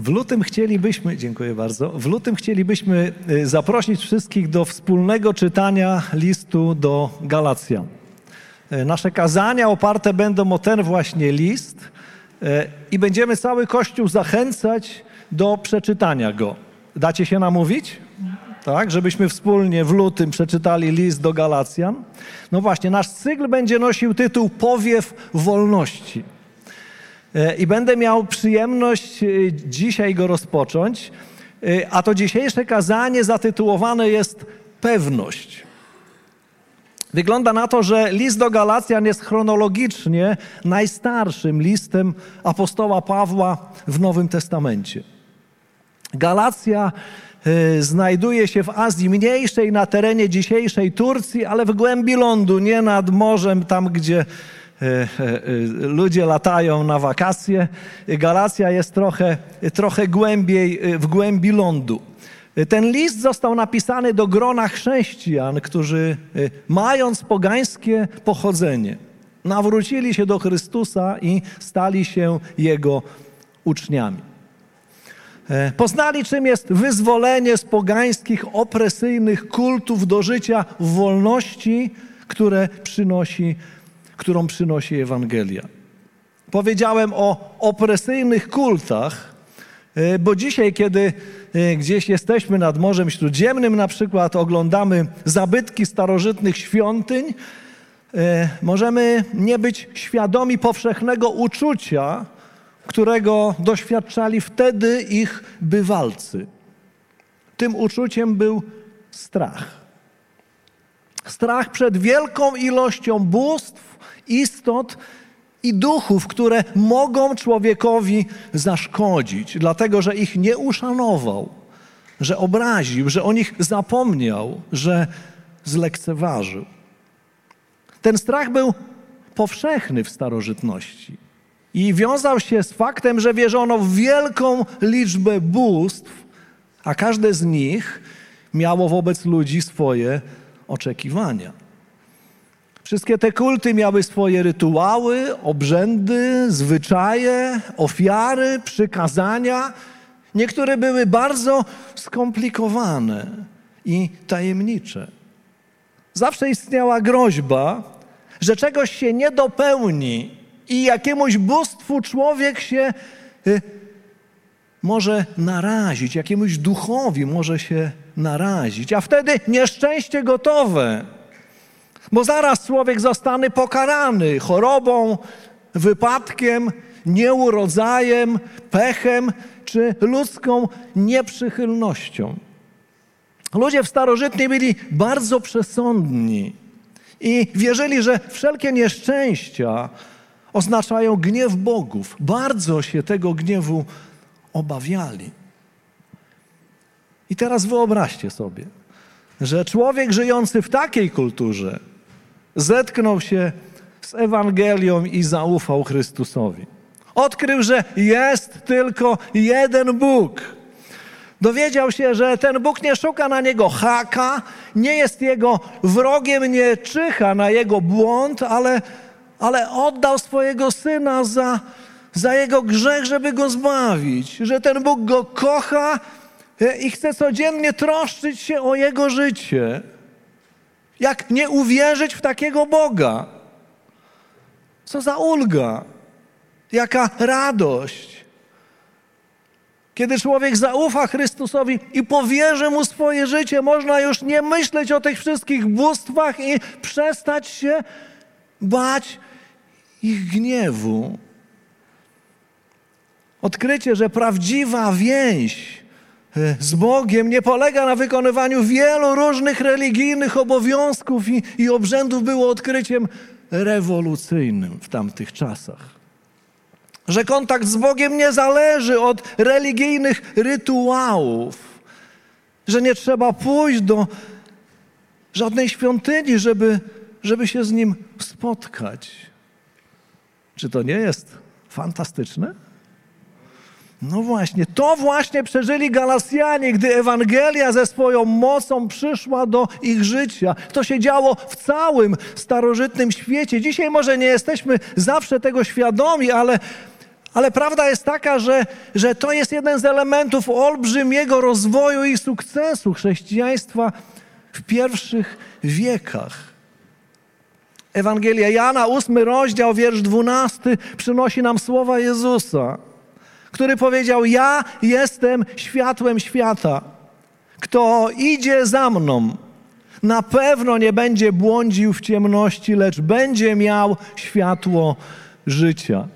W lutym chcielibyśmy, dziękuję bardzo, w lutym chcielibyśmy e, zaprosić wszystkich do wspólnego czytania listu do Galacjan. E, Nasze kazania oparte będą o ten właśnie list e, i będziemy cały Kościół zachęcać do przeczytania go. Dacie się namówić? Tak, żebyśmy wspólnie w lutym przeczytali list do Galacjan. No właśnie, nasz cykl będzie nosił tytuł Powiew Wolności. E, I będę miał przyjemność e, dzisiaj go rozpocząć. E, A to dzisiejsze kazanie zatytułowane jest Pewność. Wygląda na to, że list do Galacjan jest chronologicznie najstarszym listem apostoła Pawła w Nowym Testamencie. Galacja znajduje się w Azji Mniejszej, na terenie dzisiejszej Turcji, ale w głębi lądu, nie nad morzem, tam gdzie ludzie latają na wakacje. Galacja jest trochę, trochę głębiej, e, w głębi lądu. Ten list został napisany do grona chrześcijan, którzy e, mając pogańskie pochodzenie, nawrócili się do Chrystusa i stali się Jego uczniami. E, Poznali, czym jest wyzwolenie z pogańskich, opresyjnych kultów do życia w wolności, które przynosi, którą przynosi Ewangelia. Powiedziałem o opresyjnych kultach, e, bo dzisiaj, kiedy e, gdzieś jesteśmy nad Morzem Śródziemnym, na przykład oglądamy zabytki starożytnych świątyń, e, możemy nie być świadomi powszechnego uczucia, którego doświadczali wtedy ich bywalcy. Tym uczuciem był strach. Strach przed wielką ilością bóstw, istot i duchów, które mogą człowiekowi zaszkodzić, dlatego że ich nie uszanował, że obraził, że o nich zapomniał, że zlekceważył. Ten strach był powszechny w starożytności i wiązał się z faktem, że wierzono w wielką liczbę bóstw, a każde z nich miało wobec ludzi swoje oczekiwania. Wszystkie te kulty miały swoje rytuały, obrzędy, zwyczaje, ofiary, przykazania. Niektóre były bardzo skomplikowane i tajemnicze. Zawsze istniała groźba, że czegoś się nie dopełni i jakiemuś bóstwu człowiek się y, może narazić, jakiemuś duchowi może się narazić, a wtedy nieszczęście gotowe, bo zaraz człowiek zostanie pokarany chorobą, wypadkiem, nieurodzajem, pechem czy ludzką nieprzychylnością. Ludzie w starożytnej byli bardzo przesądni i wierzyli, że wszelkie nieszczęścia oznaczają gniew bogów. Bardzo się tego gniewu obawiali. I teraz wyobraźcie sobie, że człowiek żyjący w takiej kulturze zetknął się z Ewangelią i zaufał Chrystusowi. Odkrył, że jest tylko jeden Bóg. Dowiedział się, że ten Bóg nie szuka na niego haka, nie jest jego wrogiem, nie czyha na jego błąd, ale, ale oddał swojego syna za, za jego grzech, żeby go zbawić. Że ten Bóg go kocha e, i chce codziennie troszczyć się o jego życie. Jak nie uwierzyć w takiego Boga? Co za ulga, jaka radość. Kiedy człowiek zaufa Chrystusowi i powierzy mu swoje życie, można już nie myśleć o tych wszystkich bóstwach i przestać się bać ich gniewu. Odkrycie, że prawdziwa więź z Bogiem nie polega na wykonywaniu wielu różnych religijnych obowiązków i, i obrzędów, było odkryciem rewolucyjnym w tamtych czasach. Że kontakt z Bogiem nie zależy od religijnych rytuałów, że nie trzeba pójść do żadnej świątyni, żeby, żeby się z Nim spotkać. Czy to nie jest fantastyczne? No właśnie, to właśnie przeżyli Galasjanie, gdy Ewangelia ze swoją mocą przyszła do ich życia. To się działo w całym starożytnym świecie. Dzisiaj może nie jesteśmy zawsze tego świadomi, ale, ale prawda jest taka, że, że to jest jeden z elementów olbrzymiego rozwoju i sukcesu chrześcijaństwa w pierwszych wiekach. Ewangelia Jana, ósmy rozdział, wiersz dwunasty, przynosi nam słowa Jezusa który powiedział: Ja jestem światłem świata. Kto idzie za mną, na pewno nie będzie błądził w ciemności, lecz będzie miał światło życia.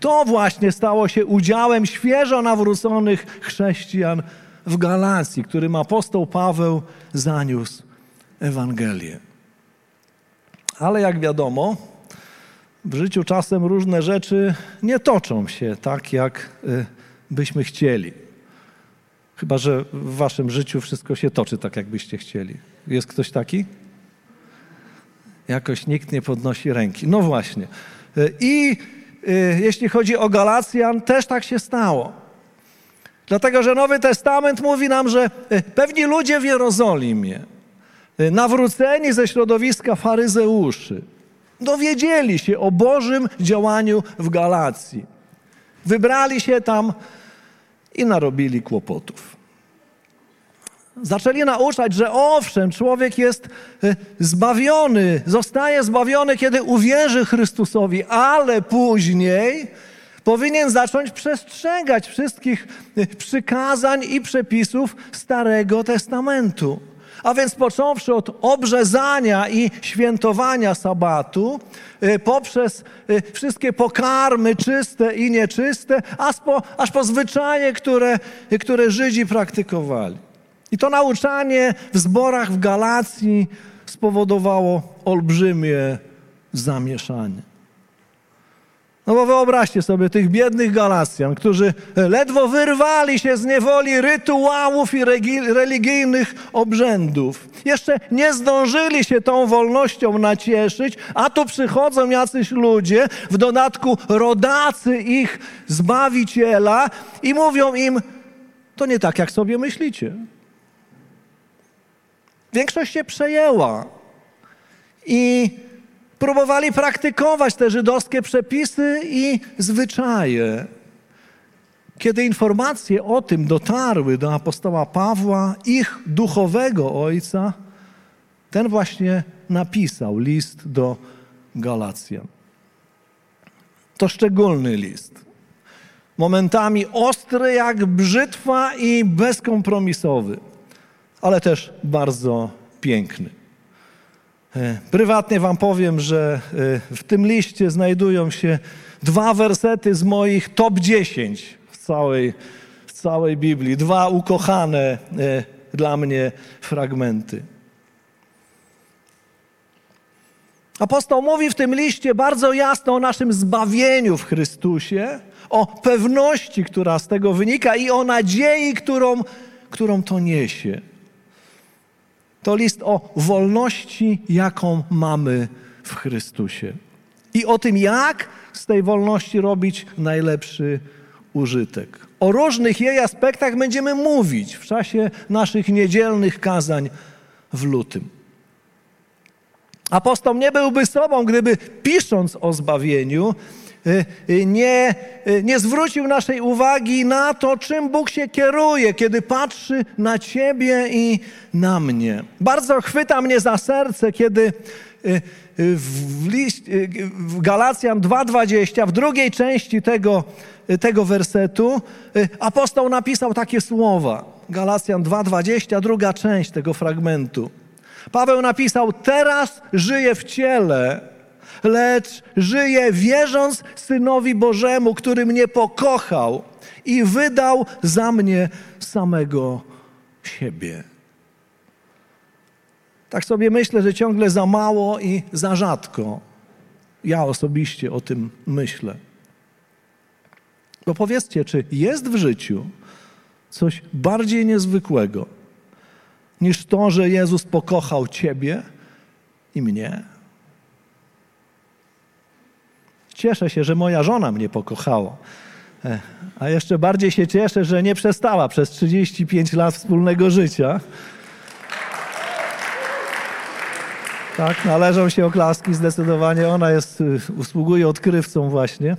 To właśnie stało się udziałem świeżo nawróconych chrześcijan w Galacji, którym apostoł Paweł zaniósł Ewangelię. Ale jak wiadomo, w życiu czasem różne rzeczy nie toczą się tak, jak y, byśmy chcieli. Chyba, że w waszym życiu wszystko się toczy tak, jak byście chcieli. Jest ktoś taki? Jakoś nikt nie podnosi ręki. No właśnie. Y, I y, jeśli chodzi o Galacjan, też tak się stało. Dlatego, że Nowy Testament mówi nam, że pewni ludzie w Jerozolimie, nawróceni ze środowiska faryzeuszy, dowiedzieli się o Bożym działaniu w Galacji. Wybrali się tam i narobili kłopotów. Zaczęli nauczać, że owszem, człowiek jest e, zbawiony, zostaje zbawiony, kiedy uwierzy Chrystusowi, ale później powinien zacząć przestrzegać wszystkich e, przykazań i przepisów Starego Testamentu. A więc począwszy od obrzezania i świętowania sabatu, y, poprzez y, wszystkie pokarmy czyste i nieczyste, aż po, aż po zwyczaje, które, które Żydzi praktykowali. I to nauczanie w zborach w Galacji spowodowało olbrzymie zamieszanie. No bo wyobraźcie sobie tych biednych Galacjan, którzy ledwo wyrwali się z niewoli rytuałów i religijnych obrzędów. Jeszcze nie zdążyli się tą wolnością nacieszyć, a tu przychodzą jacyś ludzie, w dodatku rodacy ich Zbawiciela i mówią im, to nie tak, jak sobie myślicie. Większość się przejęła i próbowali praktykować te żydowskie przepisy i zwyczaje. Kiedy informacje o tym dotarły do apostoła Pawła, ich duchowego ojca, ten właśnie napisał list do Galacjan. To szczególny list. Momentami ostry jak brzytwa i bezkompromisowy, ale też bardzo piękny. E, prywatnie Wam powiem, że e, w tym liście znajdują się dwa wersety z moich top 10 w całej, w całej Biblii. Dwa ukochane e, dla mnie fragmenty. Apostoł mówi w tym liście bardzo jasno o naszym zbawieniu w Chrystusie, o pewności, która z tego wynika i o nadziei, którą, którą to niesie. To list o wolności, jaką mamy w Chrystusie. I o tym, jak z tej wolności robić najlepszy użytek. O różnych jej aspektach będziemy mówić w czasie naszych niedzielnych kazań w lutym. Apostoł nie byłby sobą, gdyby pisząc o zbawieniu, nie, y, nie zwrócił naszej uwagi na to, czym Bóg się kieruje, kiedy patrzy na Ciebie i na mnie. Bardzo chwyta mnie za serce, kiedy w, list, w Galacjan 2,20, w drugiej części tego, tego wersetu, apostoł napisał takie słowa. Galacjan 2,20, druga część tego fragmentu. Paweł napisał: Teraz żyję w ciele lecz żyję wierząc Synowi Bożemu, który mnie pokochał i wydał za mnie samego siebie. Tak sobie myślę, że ciągle za mało i za rzadko. Ja osobiście o tym myślę. Bo powiedzcie, czy jest w życiu coś bardziej niezwykłego, niż to, że Jezus pokochał Ciebie i mnie? Cieszę się, że moja żona mnie pokochała. E, a jeszcze bardziej się cieszę, że nie przestała przez 35 lat wspólnego życia. Tak, należą się oklaski zdecydowanie. Ona jest, y, usługuje odkrywcą właśnie.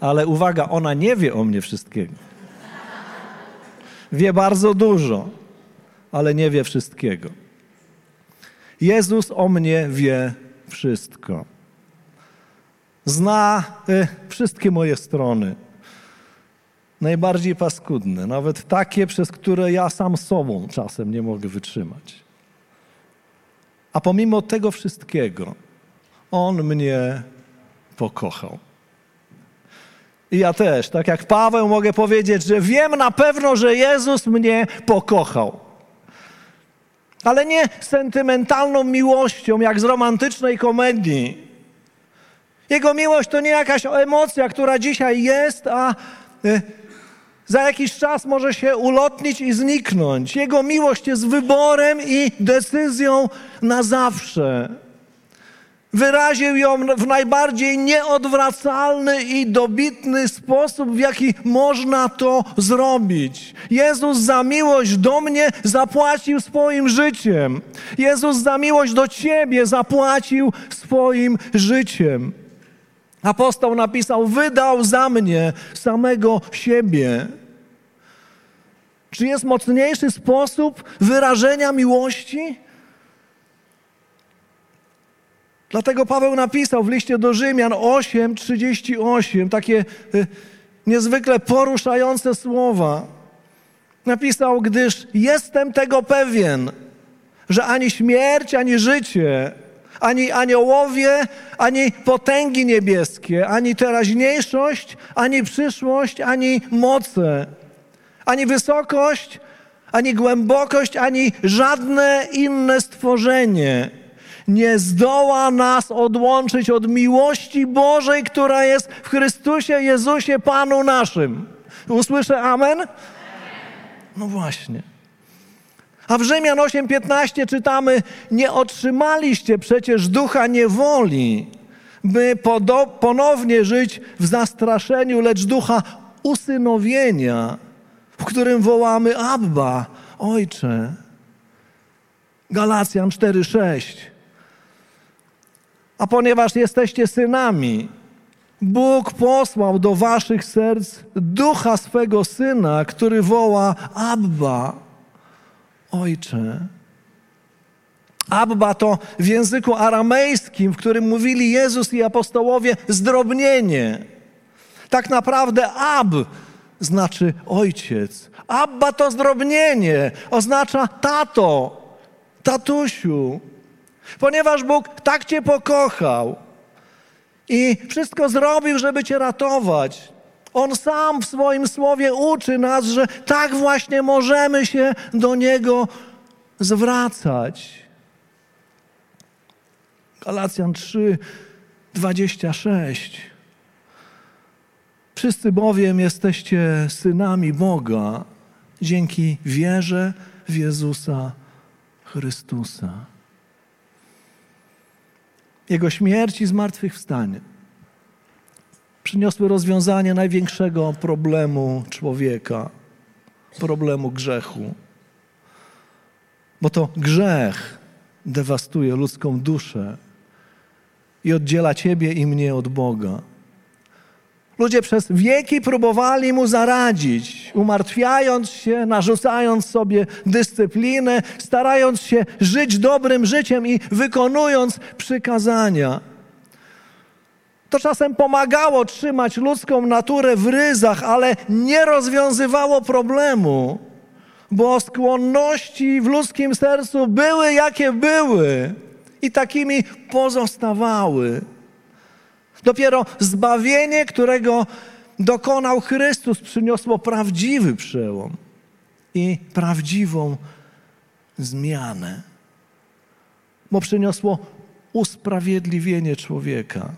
Ale uwaga, ona nie wie o mnie wszystkiego. Wie bardzo dużo, ale nie wie wszystkiego. Jezus o mnie wie wszystko. Zna y, wszystkie moje strony. Najbardziej paskudne, nawet takie, przez które ja sam sobą czasem nie mogę wytrzymać. A pomimo tego wszystkiego, On mnie pokochał. I ja też, tak jak Paweł, mogę powiedzieć, że wiem na pewno, że Jezus mnie pokochał. Ale nie sentymentalną miłością, jak z romantycznej komedii. Jego miłość to nie jakaś emocja, która dzisiaj jest, a y, za jakiś czas może się ulotnić i zniknąć. Jego miłość jest wyborem i decyzją na zawsze. Wyraził ją w najbardziej nieodwracalny i dobitny sposób, w jaki można to zrobić. Jezus za miłość do mnie zapłacił swoim życiem. Jezus za miłość do ciebie zapłacił swoim życiem. Apostoł napisał: Wydał za mnie samego siebie. Czy jest mocniejszy sposób wyrażenia miłości? Dlatego Paweł napisał w liście do Rzymian 8:38 takie y, niezwykle poruszające słowa. Napisał, gdyż jestem tego pewien, że ani śmierć, ani życie, ani aniołowie, ani potęgi niebieskie, ani teraźniejszość, ani przyszłość, ani moce, ani wysokość, ani głębokość, ani żadne inne stworzenie nie zdoła nas odłączyć od miłości Bożej, która jest w Chrystusie Jezusie Panu naszym. Usłyszę amen? No właśnie. A w Rzymian 8:15 czytamy: Nie otrzymaliście przecież ducha niewoli, by ponownie żyć w zastraszeniu, lecz ducha usynowienia, w którym wołamy Abba, Ojcze. Galacjan 4:6. A ponieważ jesteście synami, Bóg posłał do waszych serc ducha swego syna, który woła Abba, Ojcze. Abba to w języku aramejskim, w którym mówili Jezus i apostołowie, zdrobnienie. Tak naprawdę ab znaczy ojciec. Abba to zdrobnienie, oznacza tato, tatusiu. Ponieważ Bóg tak Cię pokochał i wszystko zrobił, żeby Cię ratować. On sam w swoim słowie uczy nas, że tak właśnie możemy się do Niego zwracać. Galacjan 3, 26. Wszyscy bowiem jesteście synami Boga dzięki wierze w Jezusa Chrystusa. Jego śmierć i zmartwychwstanie przyniosły rozwiązanie największego problemu człowieka problemu grzechu. Bo to grzech dewastuje ludzką duszę i oddziela ciebie i mnie od Boga. Ludzie przez wieki próbowali mu zaradzić, umartwiając się, narzucając sobie dyscyplinę, starając się żyć dobrym życiem i wykonując przykazania. To czasem pomagało trzymać ludzką naturę w ryzach, ale nie rozwiązywało problemu, bo skłonności w ludzkim sercu były jakie były i takimi pozostawały. Dopiero zbawienie, którego dokonał Chrystus, przyniosło prawdziwy przełom i prawdziwą zmianę, bo przyniosło usprawiedliwienie człowieka,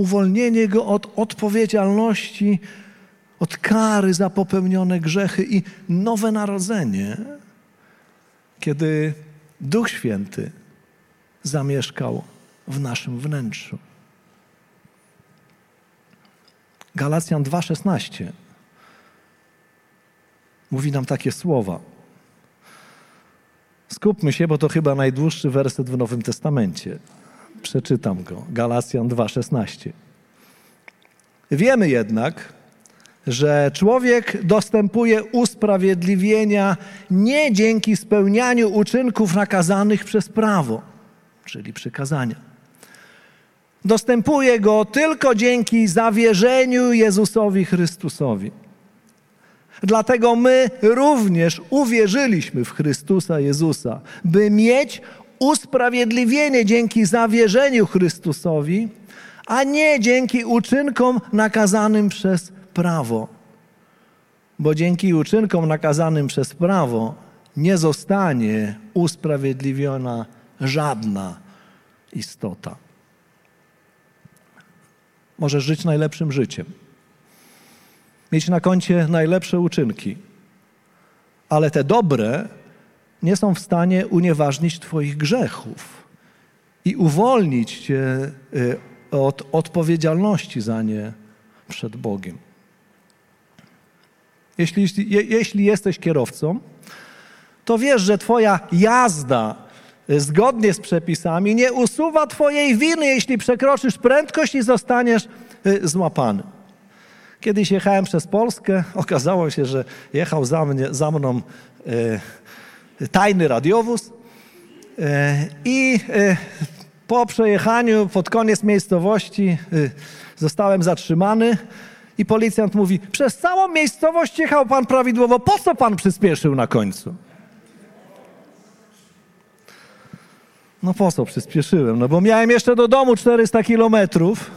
uwolnienie go od odpowiedzialności, od kary za popełnione grzechy i nowe narodzenie, kiedy Duch Święty zamieszkał w naszym wnętrzu. Galacjan 2:16 mówi nam takie słowa. Skupmy się, bo to chyba najdłuższy werset w Nowym Testamencie. Przeczytam go. Galacjan 2:16. Wiemy jednak, że człowiek dostępuje usprawiedliwienia nie dzięki spełnianiu uczynków nakazanych przez prawo, czyli przykazania. Dostępuje go tylko dzięki zawierzeniu Jezusowi Chrystusowi. Dlatego my również uwierzyliśmy w Chrystusa Jezusa, by mieć usprawiedliwienie dzięki zawierzeniu Chrystusowi, a nie dzięki uczynkom nakazanym przez prawo. Bo dzięki uczynkom nakazanym przez prawo nie zostanie usprawiedliwiona żadna istota. Możesz żyć najlepszym życiem, mieć na koncie najlepsze uczynki, ale te dobre nie są w stanie unieważnić Twoich grzechów i uwolnić Cię y, od odpowiedzialności za nie przed Bogiem. Jeśli, jeśli jesteś kierowcą, to wiesz, że Twoja jazda y, zgodnie z przepisami nie usuwa Twojej winy, jeśli przekroczysz prędkość i zostaniesz y, złapany. Kiedyś jechałem przez Polskę, okazało się, że jechał za, mnie, za mną e, tajny radiowóz e, i e, po przejechaniu pod koniec miejscowości zostałem zatrzymany i policjant mówi, przez całą miejscowość jechał pan prawidłowo, po co pan przyspieszył na końcu? No po co przyspieszyłem? No bo miałem jeszcze do domu 400 kilometrów.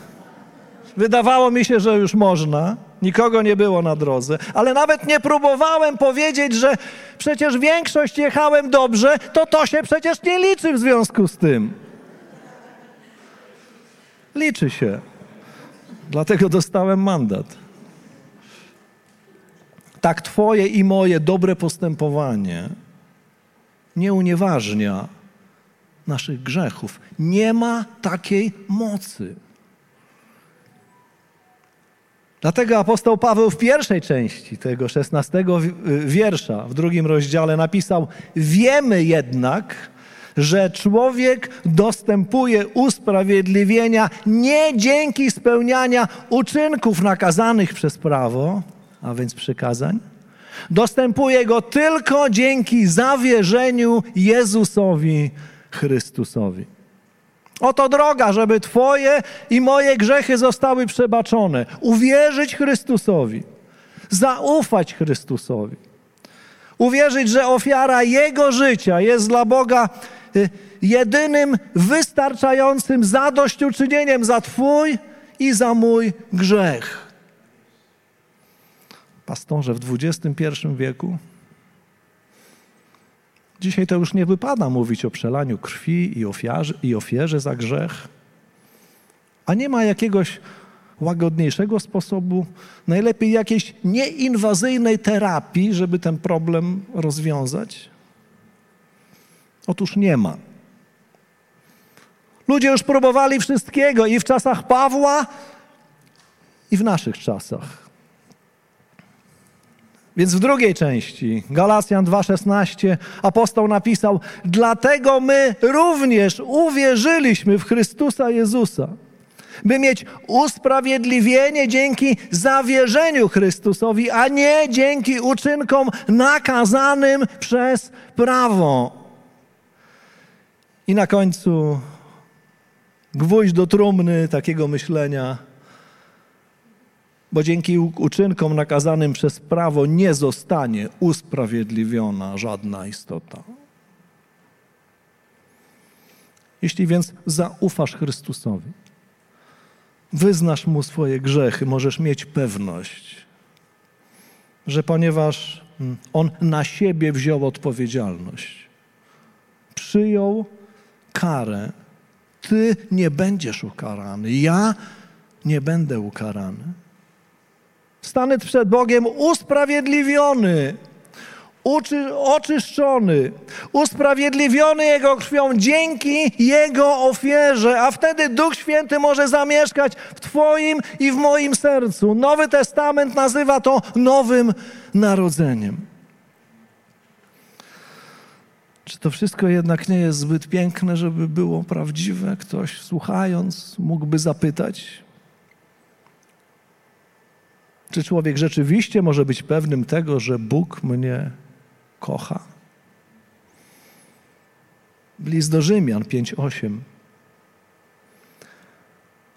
Wydawało mi się, że już można. Nikogo nie było na drodze, ale nawet nie próbowałem powiedzieć, że przecież większość jechałem dobrze, to to się przecież nie liczy w związku z tym. Liczy się. Dlatego dostałem mandat. Tak Twoje i moje dobre postępowanie nie unieważnia naszych grzechów. Nie ma takiej mocy. Dlatego apostoł Paweł w pierwszej części tego szesnastego wiersza, w drugim rozdziale napisał: Wiemy jednak, że człowiek dostępuje usprawiedliwienia nie dzięki spełniania uczynków nakazanych przez prawo, a więc przykazań. Dostępuje go tylko dzięki zawierzeniu Jezusowi Chrystusowi. Oto droga, żeby Twoje i moje grzechy zostały przebaczone. Uwierzyć Chrystusowi, zaufać Chrystusowi. Uwierzyć, że ofiara Jego życia jest dla Boga y, jedynym wystarczającym zadośćuczynieniem za Twój i za mój grzech. Pastorze, w XXI wieku Dzisiaj to już nie wypada mówić o przelaniu krwi i, ofiarze, i ofierze za grzech. A nie ma jakiegoś łagodniejszego sposobu, najlepiej jakiejś nieinwazyjnej terapii, żeby ten problem rozwiązać? Otóż nie ma. Ludzie już próbowali wszystkiego i w czasach Pawła, i w naszych czasach. Więc w drugiej części, Galacjan 2,16, apostoł napisał: Dlatego my również uwierzyliśmy w Chrystusa Jezusa, by mieć usprawiedliwienie dzięki zawierzeniu Chrystusowi, a nie dzięki uczynkom nakazanym przez prawo. I na końcu gwóźdź do trumny takiego myślenia bo dzięki uczynkom nakazanym przez prawo nie zostanie usprawiedliwiona żadna istota. Jeśli więc zaufasz Chrystusowi, wyznasz Mu swoje grzechy, możesz mieć pewność, że ponieważ mm, On na siebie wziął odpowiedzialność, przyjął karę, Ty nie będziesz ukarany, ja nie będę ukarany stanę przed Bogiem usprawiedliwiony, uczy, oczyszczony, usprawiedliwiony Jego krwią dzięki Jego ofierze, a wtedy Duch Święty może zamieszkać w Twoim i w moim sercu. Nowy Testament nazywa to nowym narodzeniem. Czy to wszystko jednak nie jest zbyt piękne, żeby było prawdziwe? Ktoś słuchając mógłby zapytać. Czy człowiek rzeczywiście może być pewnym tego, że Bóg mnie kocha? List do Rzymian 5:8.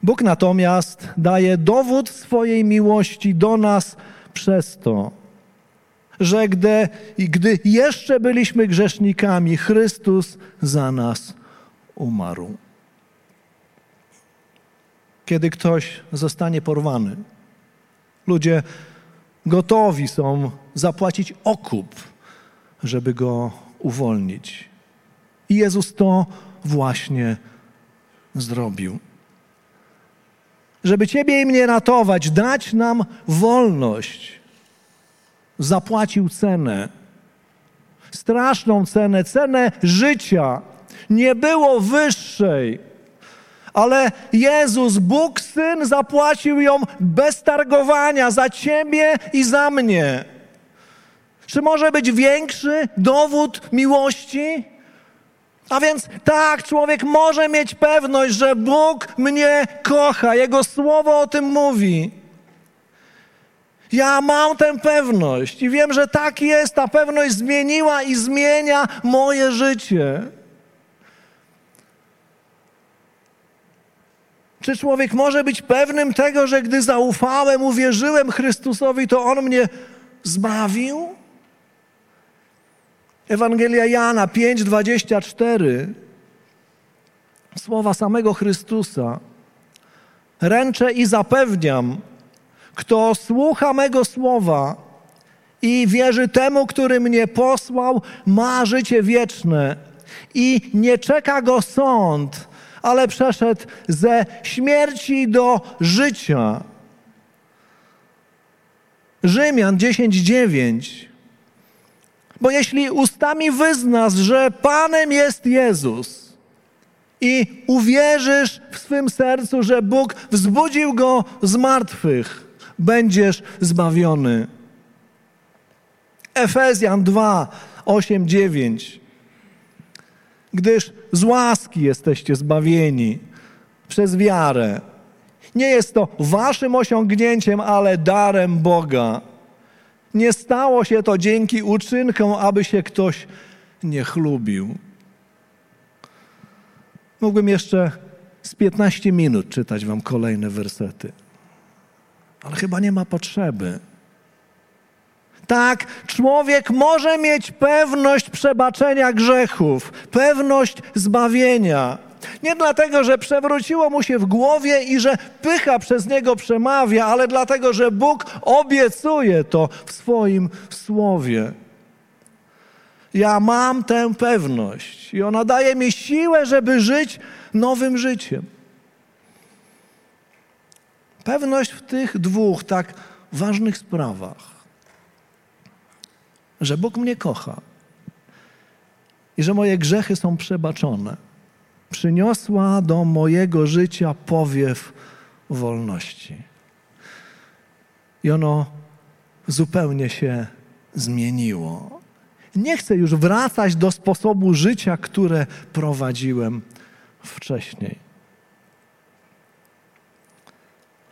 Bóg natomiast daje dowód swojej miłości do nas przez to, że gdy, gdy jeszcze byliśmy grzesznikami, Chrystus za nas umarł. Kiedy ktoś zostanie porwany, ludzie gotowi są zapłacić okup, żeby go uwolnić. I Jezus to właśnie zrobił. Żeby Ciebie i mnie ratować, dać nam wolność zapłacił cenę. Straszną cenę, cenę życia. Nie było wyższej. Ale Jezus, Bóg Syn, zapłacił ją bez targowania za ciebie i za mnie. Czy może być większy dowód miłości? A więc tak, człowiek może mieć pewność, że Bóg mnie kocha. Jego słowo o tym mówi. Ja mam tę pewność i wiem, że tak jest. Ta pewność zmieniła i zmienia moje życie. Czy człowiek może być pewnym tego, że gdy zaufałem, uwierzyłem Chrystusowi, to On mnie zbawił? Ewangelia Jana 5:24. Słowa samego Chrystusa. Ręczę i zapewniam, kto słucha mego słowa i wierzy temu, który mnie posłał, ma życie wieczne i nie czeka go sąd, ale przeszedł ze śmierci do życia. Rzymian 10:9. Bo jeśli ustami wyznasz, że Panem jest Jezus i uwierzysz w swym sercu, że Bóg wzbudził go z martwych, będziesz zbawiony. Efezjan 2, 8, 9. Gdyż z łaski jesteście zbawieni przez wiarę. Nie jest to waszym osiągnięciem, ale darem Boga. Nie stało się to dzięki uczynkom, aby się ktoś nie chlubił. Mógłbym jeszcze z 15 minut czytać wam kolejne wersety ale chyba nie ma potrzeby. Tak, człowiek może mieć pewność przebaczenia grzechów, pewność zbawienia. Nie dlatego, że przewróciło mu się w głowie i że pycha przez niego przemawia, ale dlatego, że Bóg obiecuje to w swoim słowie. Ja mam tę pewność i ona daje mi siłę, żeby żyć nowym życiem. Pewność w tych dwóch tak ważnych sprawach, że Bóg mnie kocha i że moje grzechy są przebaczone, przyniosła do mojego życia powiew wolności. I ono zupełnie się zmieniło. Nie chcę już wracać do sposobu życia, które prowadziłem wcześniej.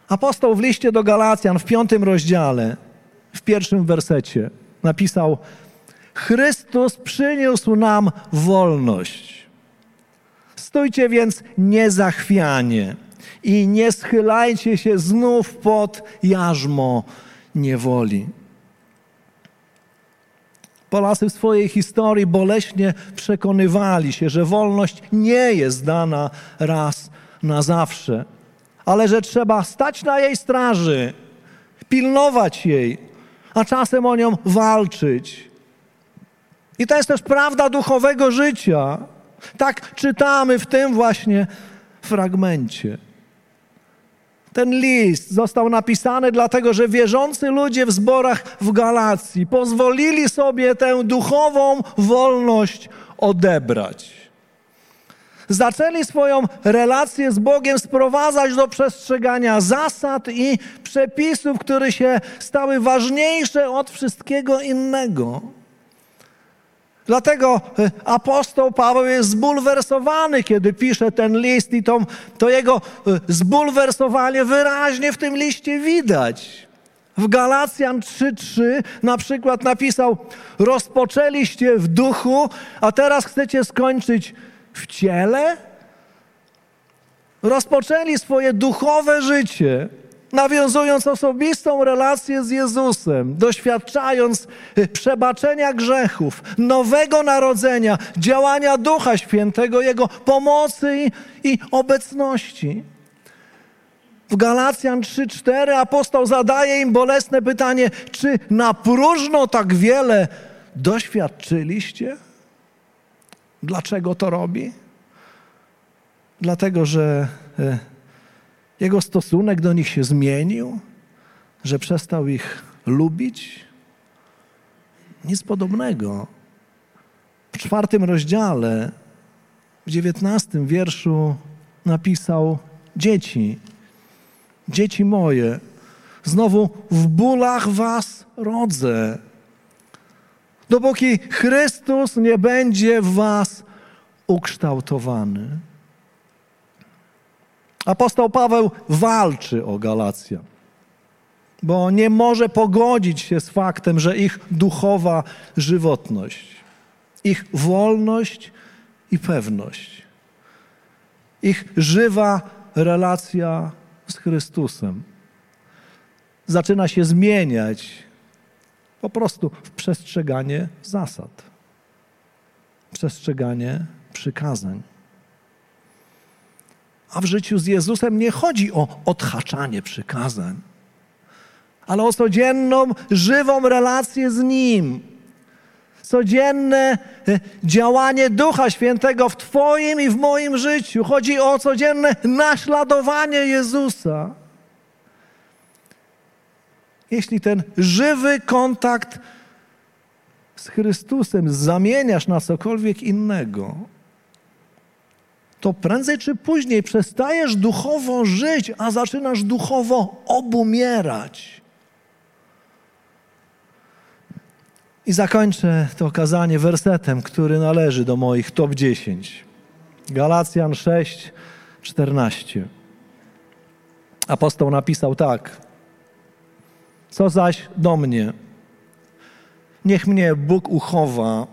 Apostoł w liście do Galacjan w piątym rozdziale, w pierwszym wersecie napisał: Chrystus przyniósł nam wolność. Stójcie więc niezachwianie i nie schylajcie się znów pod jarzmo niewoli. Polacy w swojej historii boleśnie przekonywali się, że wolność nie jest dana raz na zawsze ale że trzeba stać na jej straży, pilnować jej, a czasem o nią walczyć. I to jest też prawda duchowego życia. Tak czytamy w tym właśnie fragmencie. Ten list został napisany dlatego, że wierzący ludzie w zborach w Galacji pozwolili sobie tę duchową wolność odebrać. Zaczęli swoją relację z Bogiem sprowadzać do przestrzegania zasad i przepisów, które się stały ważniejsze od wszystkiego innego. Dlatego e, apostoł Paweł jest zbulwersowany, kiedy pisze ten list, i to, to jego e, zbulwersowanie wyraźnie w tym liście widać. W Galacjan 3:3 na przykład napisał: Rozpoczęliście w duchu, a teraz chcecie skończyć w ciele? Rozpoczęli swoje duchowe życie nawiązując osobistą relację z Jezusem, doświadczając y, przebaczenia grzechów, nowego narodzenia, działania Ducha Świętego, Jego pomocy i, i obecności. W Galacjan 3:4 apostoł zadaje im bolesne pytanie: czy na próżno tak wiele doświadczyliście? Dlaczego to robi? Dlatego, że y, jego stosunek do nich się zmienił, że przestał ich lubić? Nic podobnego. W czwartym rozdziale, w dziewiętnastym wierszu napisał: Dzieci, dzieci moje, znowu w bólach was rodzę. Dopóki Chrystus nie będzie w was ukształtowany. Apostoł Paweł walczy o Galacjan, bo nie może pogodzić się z faktem, że ich duchowa żywotność, ich wolność i pewność, ich żywa relacja z Chrystusem zaczyna się zmieniać po prostu w przestrzeganie zasad, przestrzeganie przykazań. A w życiu z Jezusem nie chodzi o odhaczanie przykazań, ale o codzienną, żywą relację z Nim. Codzienne e, działanie Ducha Świętego w Twoim i w moim życiu. Chodzi o codzienne naśladowanie Jezusa. Jeśli ten żywy kontakt z Chrystusem zamieniasz na cokolwiek innego, to prędzej czy później przestajesz duchowo żyć, a zaczynasz duchowo obumierać. I zakończę to kazanie wersetem, który należy do moich top 10. Galacjan 6, 14. Apostoł napisał tak. Co zaś do mnie? Niech mnie Bóg uchowa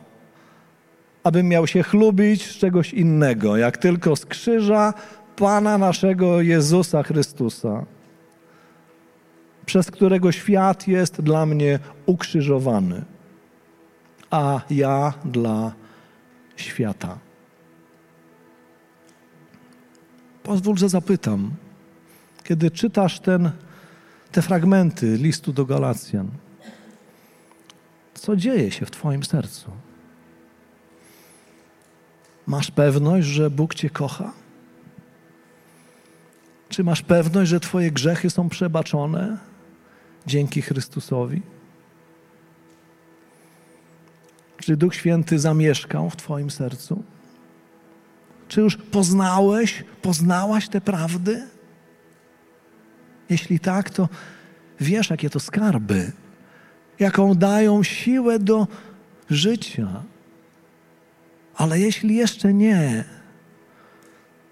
abym miał się chlubić z czegoś innego, jak tylko z krzyża Pana naszego Jezusa Chrystusa, przez którego świat jest dla mnie ukrzyżowany, a ja dla świata. Pozwól, że zapytam, kiedy czytasz ten, te fragmenty listu do Galacjan, co dzieje się w Twoim sercu? Masz pewność, że Bóg Cię kocha? Czy masz pewność, że Twoje grzechy są przebaczone dzięki Chrystusowi? Czy Duch Święty zamieszkał w Twoim sercu? Czy już poznałeś, poznałaś te prawdy? Jeśli tak, to wiesz, jakie to skarby, jaką dają siłę do życia. Ale jeśli jeszcze nie,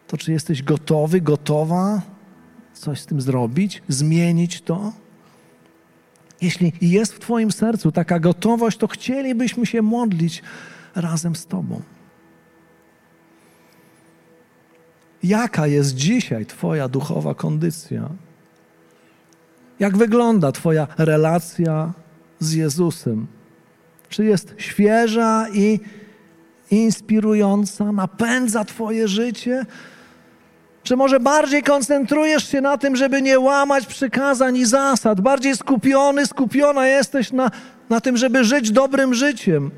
to czy jesteś gotowy, gotowa coś z tym zrobić, zmienić to? Jeśli jest w Twoim sercu taka gotowość, to chcielibyśmy się modlić razem z Tobą. Jaka jest dzisiaj Twoja duchowa kondycja? Jak wygląda Twoja relacja z Jezusem? Czy jest świeża i inspirująca, napędza Twoje życie? Czy może bardziej koncentrujesz się na tym, żeby nie łamać przykazań i zasad? Bardziej skupiony, skupiona jesteś na, na tym, żeby żyć dobrym życiem.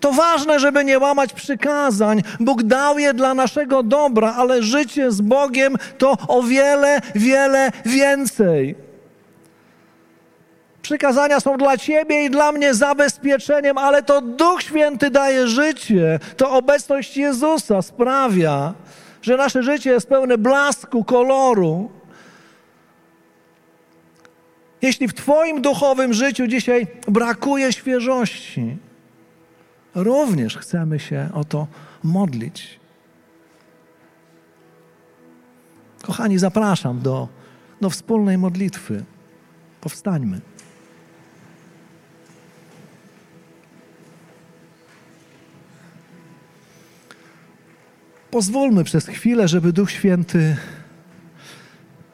To ważne, żeby nie łamać przykazań. Bóg dał je dla naszego dobra, ale życie z Bogiem to o wiele, wiele więcej. Przykazania są dla Ciebie i dla mnie zabezpieczeniem, ale to Duch Święty daje życie. To obecność Jezusa sprawia, że nasze życie jest pełne blasku, koloru. Jeśli w Twoim duchowym życiu dzisiaj brakuje świeżości, również chcemy się o to modlić. Kochani, zapraszam do, do wspólnej modlitwy. Powstańmy. Pozwólmy przez chwilę, żeby Duch Święty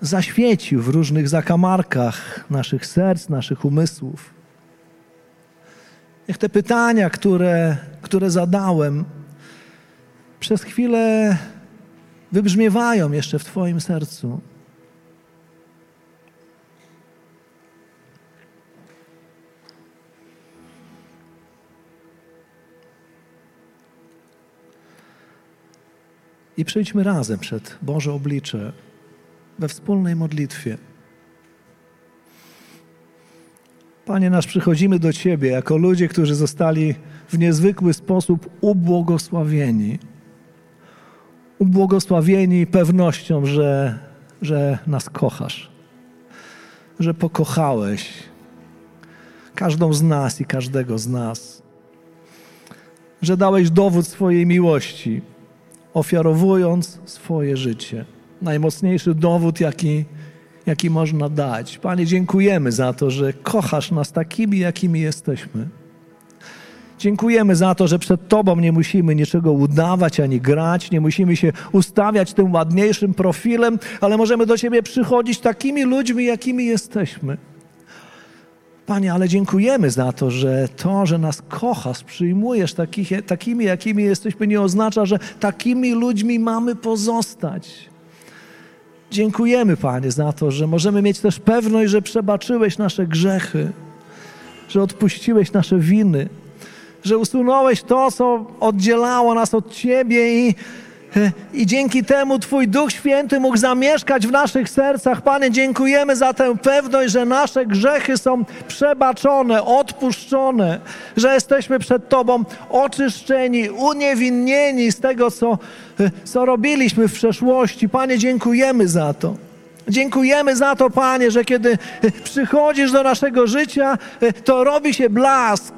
zaświecił w różnych zakamarkach naszych serc, naszych umysłów. Niech te pytania, które, które zadałem, przez chwilę wybrzmiewają jeszcze w Twoim sercu. I przyjdźmy razem przed Boże oblicze we wspólnej modlitwie. Panie nasz, przychodzimy do Ciebie jako ludzie, którzy zostali w niezwykły sposób ubłogosławieni. Ubłogosławieni pewnością, że, że nas kochasz, że pokochałeś każdą z nas i każdego z nas, że dałeś dowód swojej miłości, ofiarowując swoje życie. Najmocniejszy dowód, jaki jaki można dać. Panie, dziękujemy za to, że kochasz nas takimi, jakimi jesteśmy. Dziękujemy za to, że przed Tobą nie musimy niczego udawać ani grać, nie musimy się ustawiać tym ładniejszym profilem, ale możemy do Ciebie przychodzić takimi ludźmi, jakimi jesteśmy. Panie, ale dziękujemy za to, że to, że nas kochasz, przyjmujesz takich, takimi, jakimi jesteśmy, nie oznacza, że takimi ludźmi mamy pozostać. Dziękujemy, Panie, za to, że możemy mieć też pewność, że przebaczyłeś nasze grzechy, że odpuściłeś nasze winy, że usunąłeś to, co oddzielało nas od Ciebie i i dzięki temu Twój Duch Święty mógł zamieszkać w naszych sercach. Panie, dziękujemy za tę pewność, że nasze grzechy są przebaczone, odpuszczone, że jesteśmy przed Tobą oczyszczeni, uniewinnieni z tego, co, co robiliśmy w przeszłości. Panie, dziękujemy za to. Dziękujemy za to, Panie, że kiedy przychodzisz do naszego życia, to robi się blask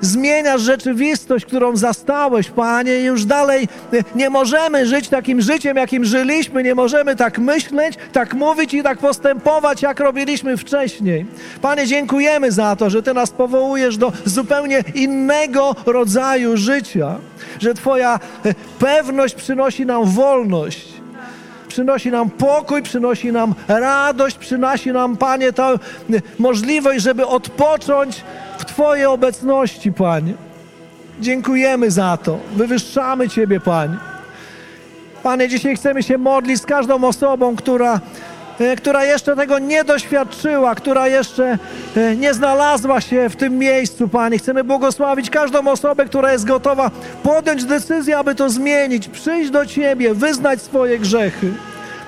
zmieniasz rzeczywistość, którą zastałeś, Panie, już dalej e, nie możemy żyć takim życiem, jakim żyliśmy, nie możemy tak myśleć, tak mówić i tak postępować, jak robiliśmy wcześniej. Panie, dziękujemy za to, że Ty nas powołujesz do zupełnie innego rodzaju życia, że Twoja e, pewność przynosi nam wolność przynosi nam pokój, przynosi nam radość, przynosi nam, Panie, tę e, możliwość, żeby odpocząć Twojej obecności, Panie. Dziękujemy za to. Wywyższamy Ciebie, Panie. Panie, dzisiaj chcemy się modlić z każdą osobą, która, e, która jeszcze tego nie doświadczyła, która jeszcze e, nie znalazła się w tym miejscu, Panie. Chcemy błogosławić każdą osobę, która jest gotowa podjąć decyzję, aby to zmienić, przyjść do Ciebie, wyznać swoje grzechy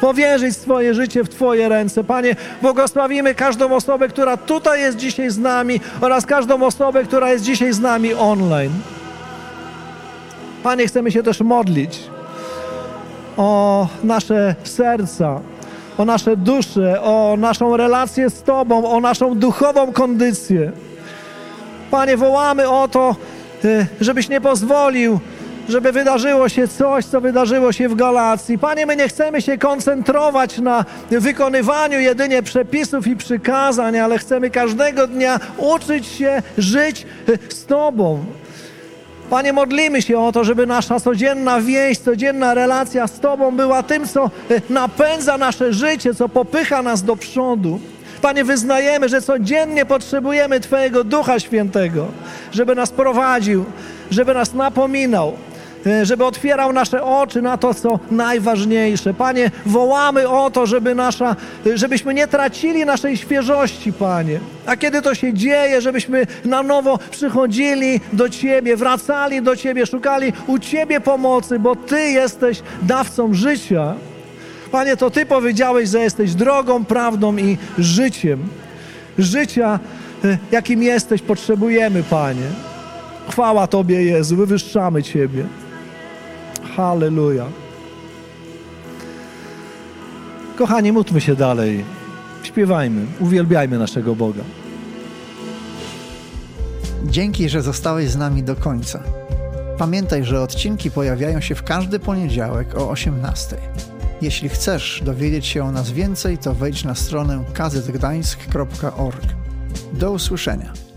powierzyć swoje życie w Twoje ręce. Panie, błogosławimy każdą osobę, która tutaj jest dzisiaj z nami oraz każdą osobę, która jest dzisiaj z nami online. Panie, chcemy się też modlić o nasze serca, o nasze dusze, o naszą relację z Tobą, o naszą duchową kondycję. Panie, wołamy o to, y, żebyś nie pozwolił, żeby wydarzyło się coś, co wydarzyło się w Galacji. Panie, my nie chcemy się koncentrować na wykonywaniu jedynie przepisów i przykazań, ale chcemy każdego dnia uczyć się żyć z Tobą. Panie, modlimy się o to, żeby nasza codzienna wieść, codzienna relacja z Tobą była tym, co napędza nasze życie, co popycha nas do przodu. Panie, wyznajemy, że codziennie potrzebujemy Twojego Ducha Świętego, żeby nas prowadził, żeby nas napominał, żeby otwierał nasze oczy na to, co najważniejsze. Panie, wołamy o to, żeby nasza, e, żebyśmy nie tracili naszej świeżości, Panie. A kiedy to się dzieje, żebyśmy na nowo przychodzili do Ciebie, wracali do Ciebie, szukali u Ciebie pomocy, bo Ty jesteś dawcą życia. Panie, to Ty powiedziałeś, że jesteś drogą, prawdą i życiem. Życia, e, jakim jesteś, potrzebujemy, Panie. Chwała Tobie, Jezu, wywyższamy Ciebie. Halleluja. Kochani, módlmy się dalej. Śpiewajmy, uwielbiajmy naszego Boga. Dzięki, że zostałeś z nami do końca. Pamiętaj, że odcinki pojawiają się w każdy poniedziałek o 18. Jeśli chcesz dowiedzieć się o nas więcej, to wejdź na stronę kazetgdańsk.org. Do usłyszenia.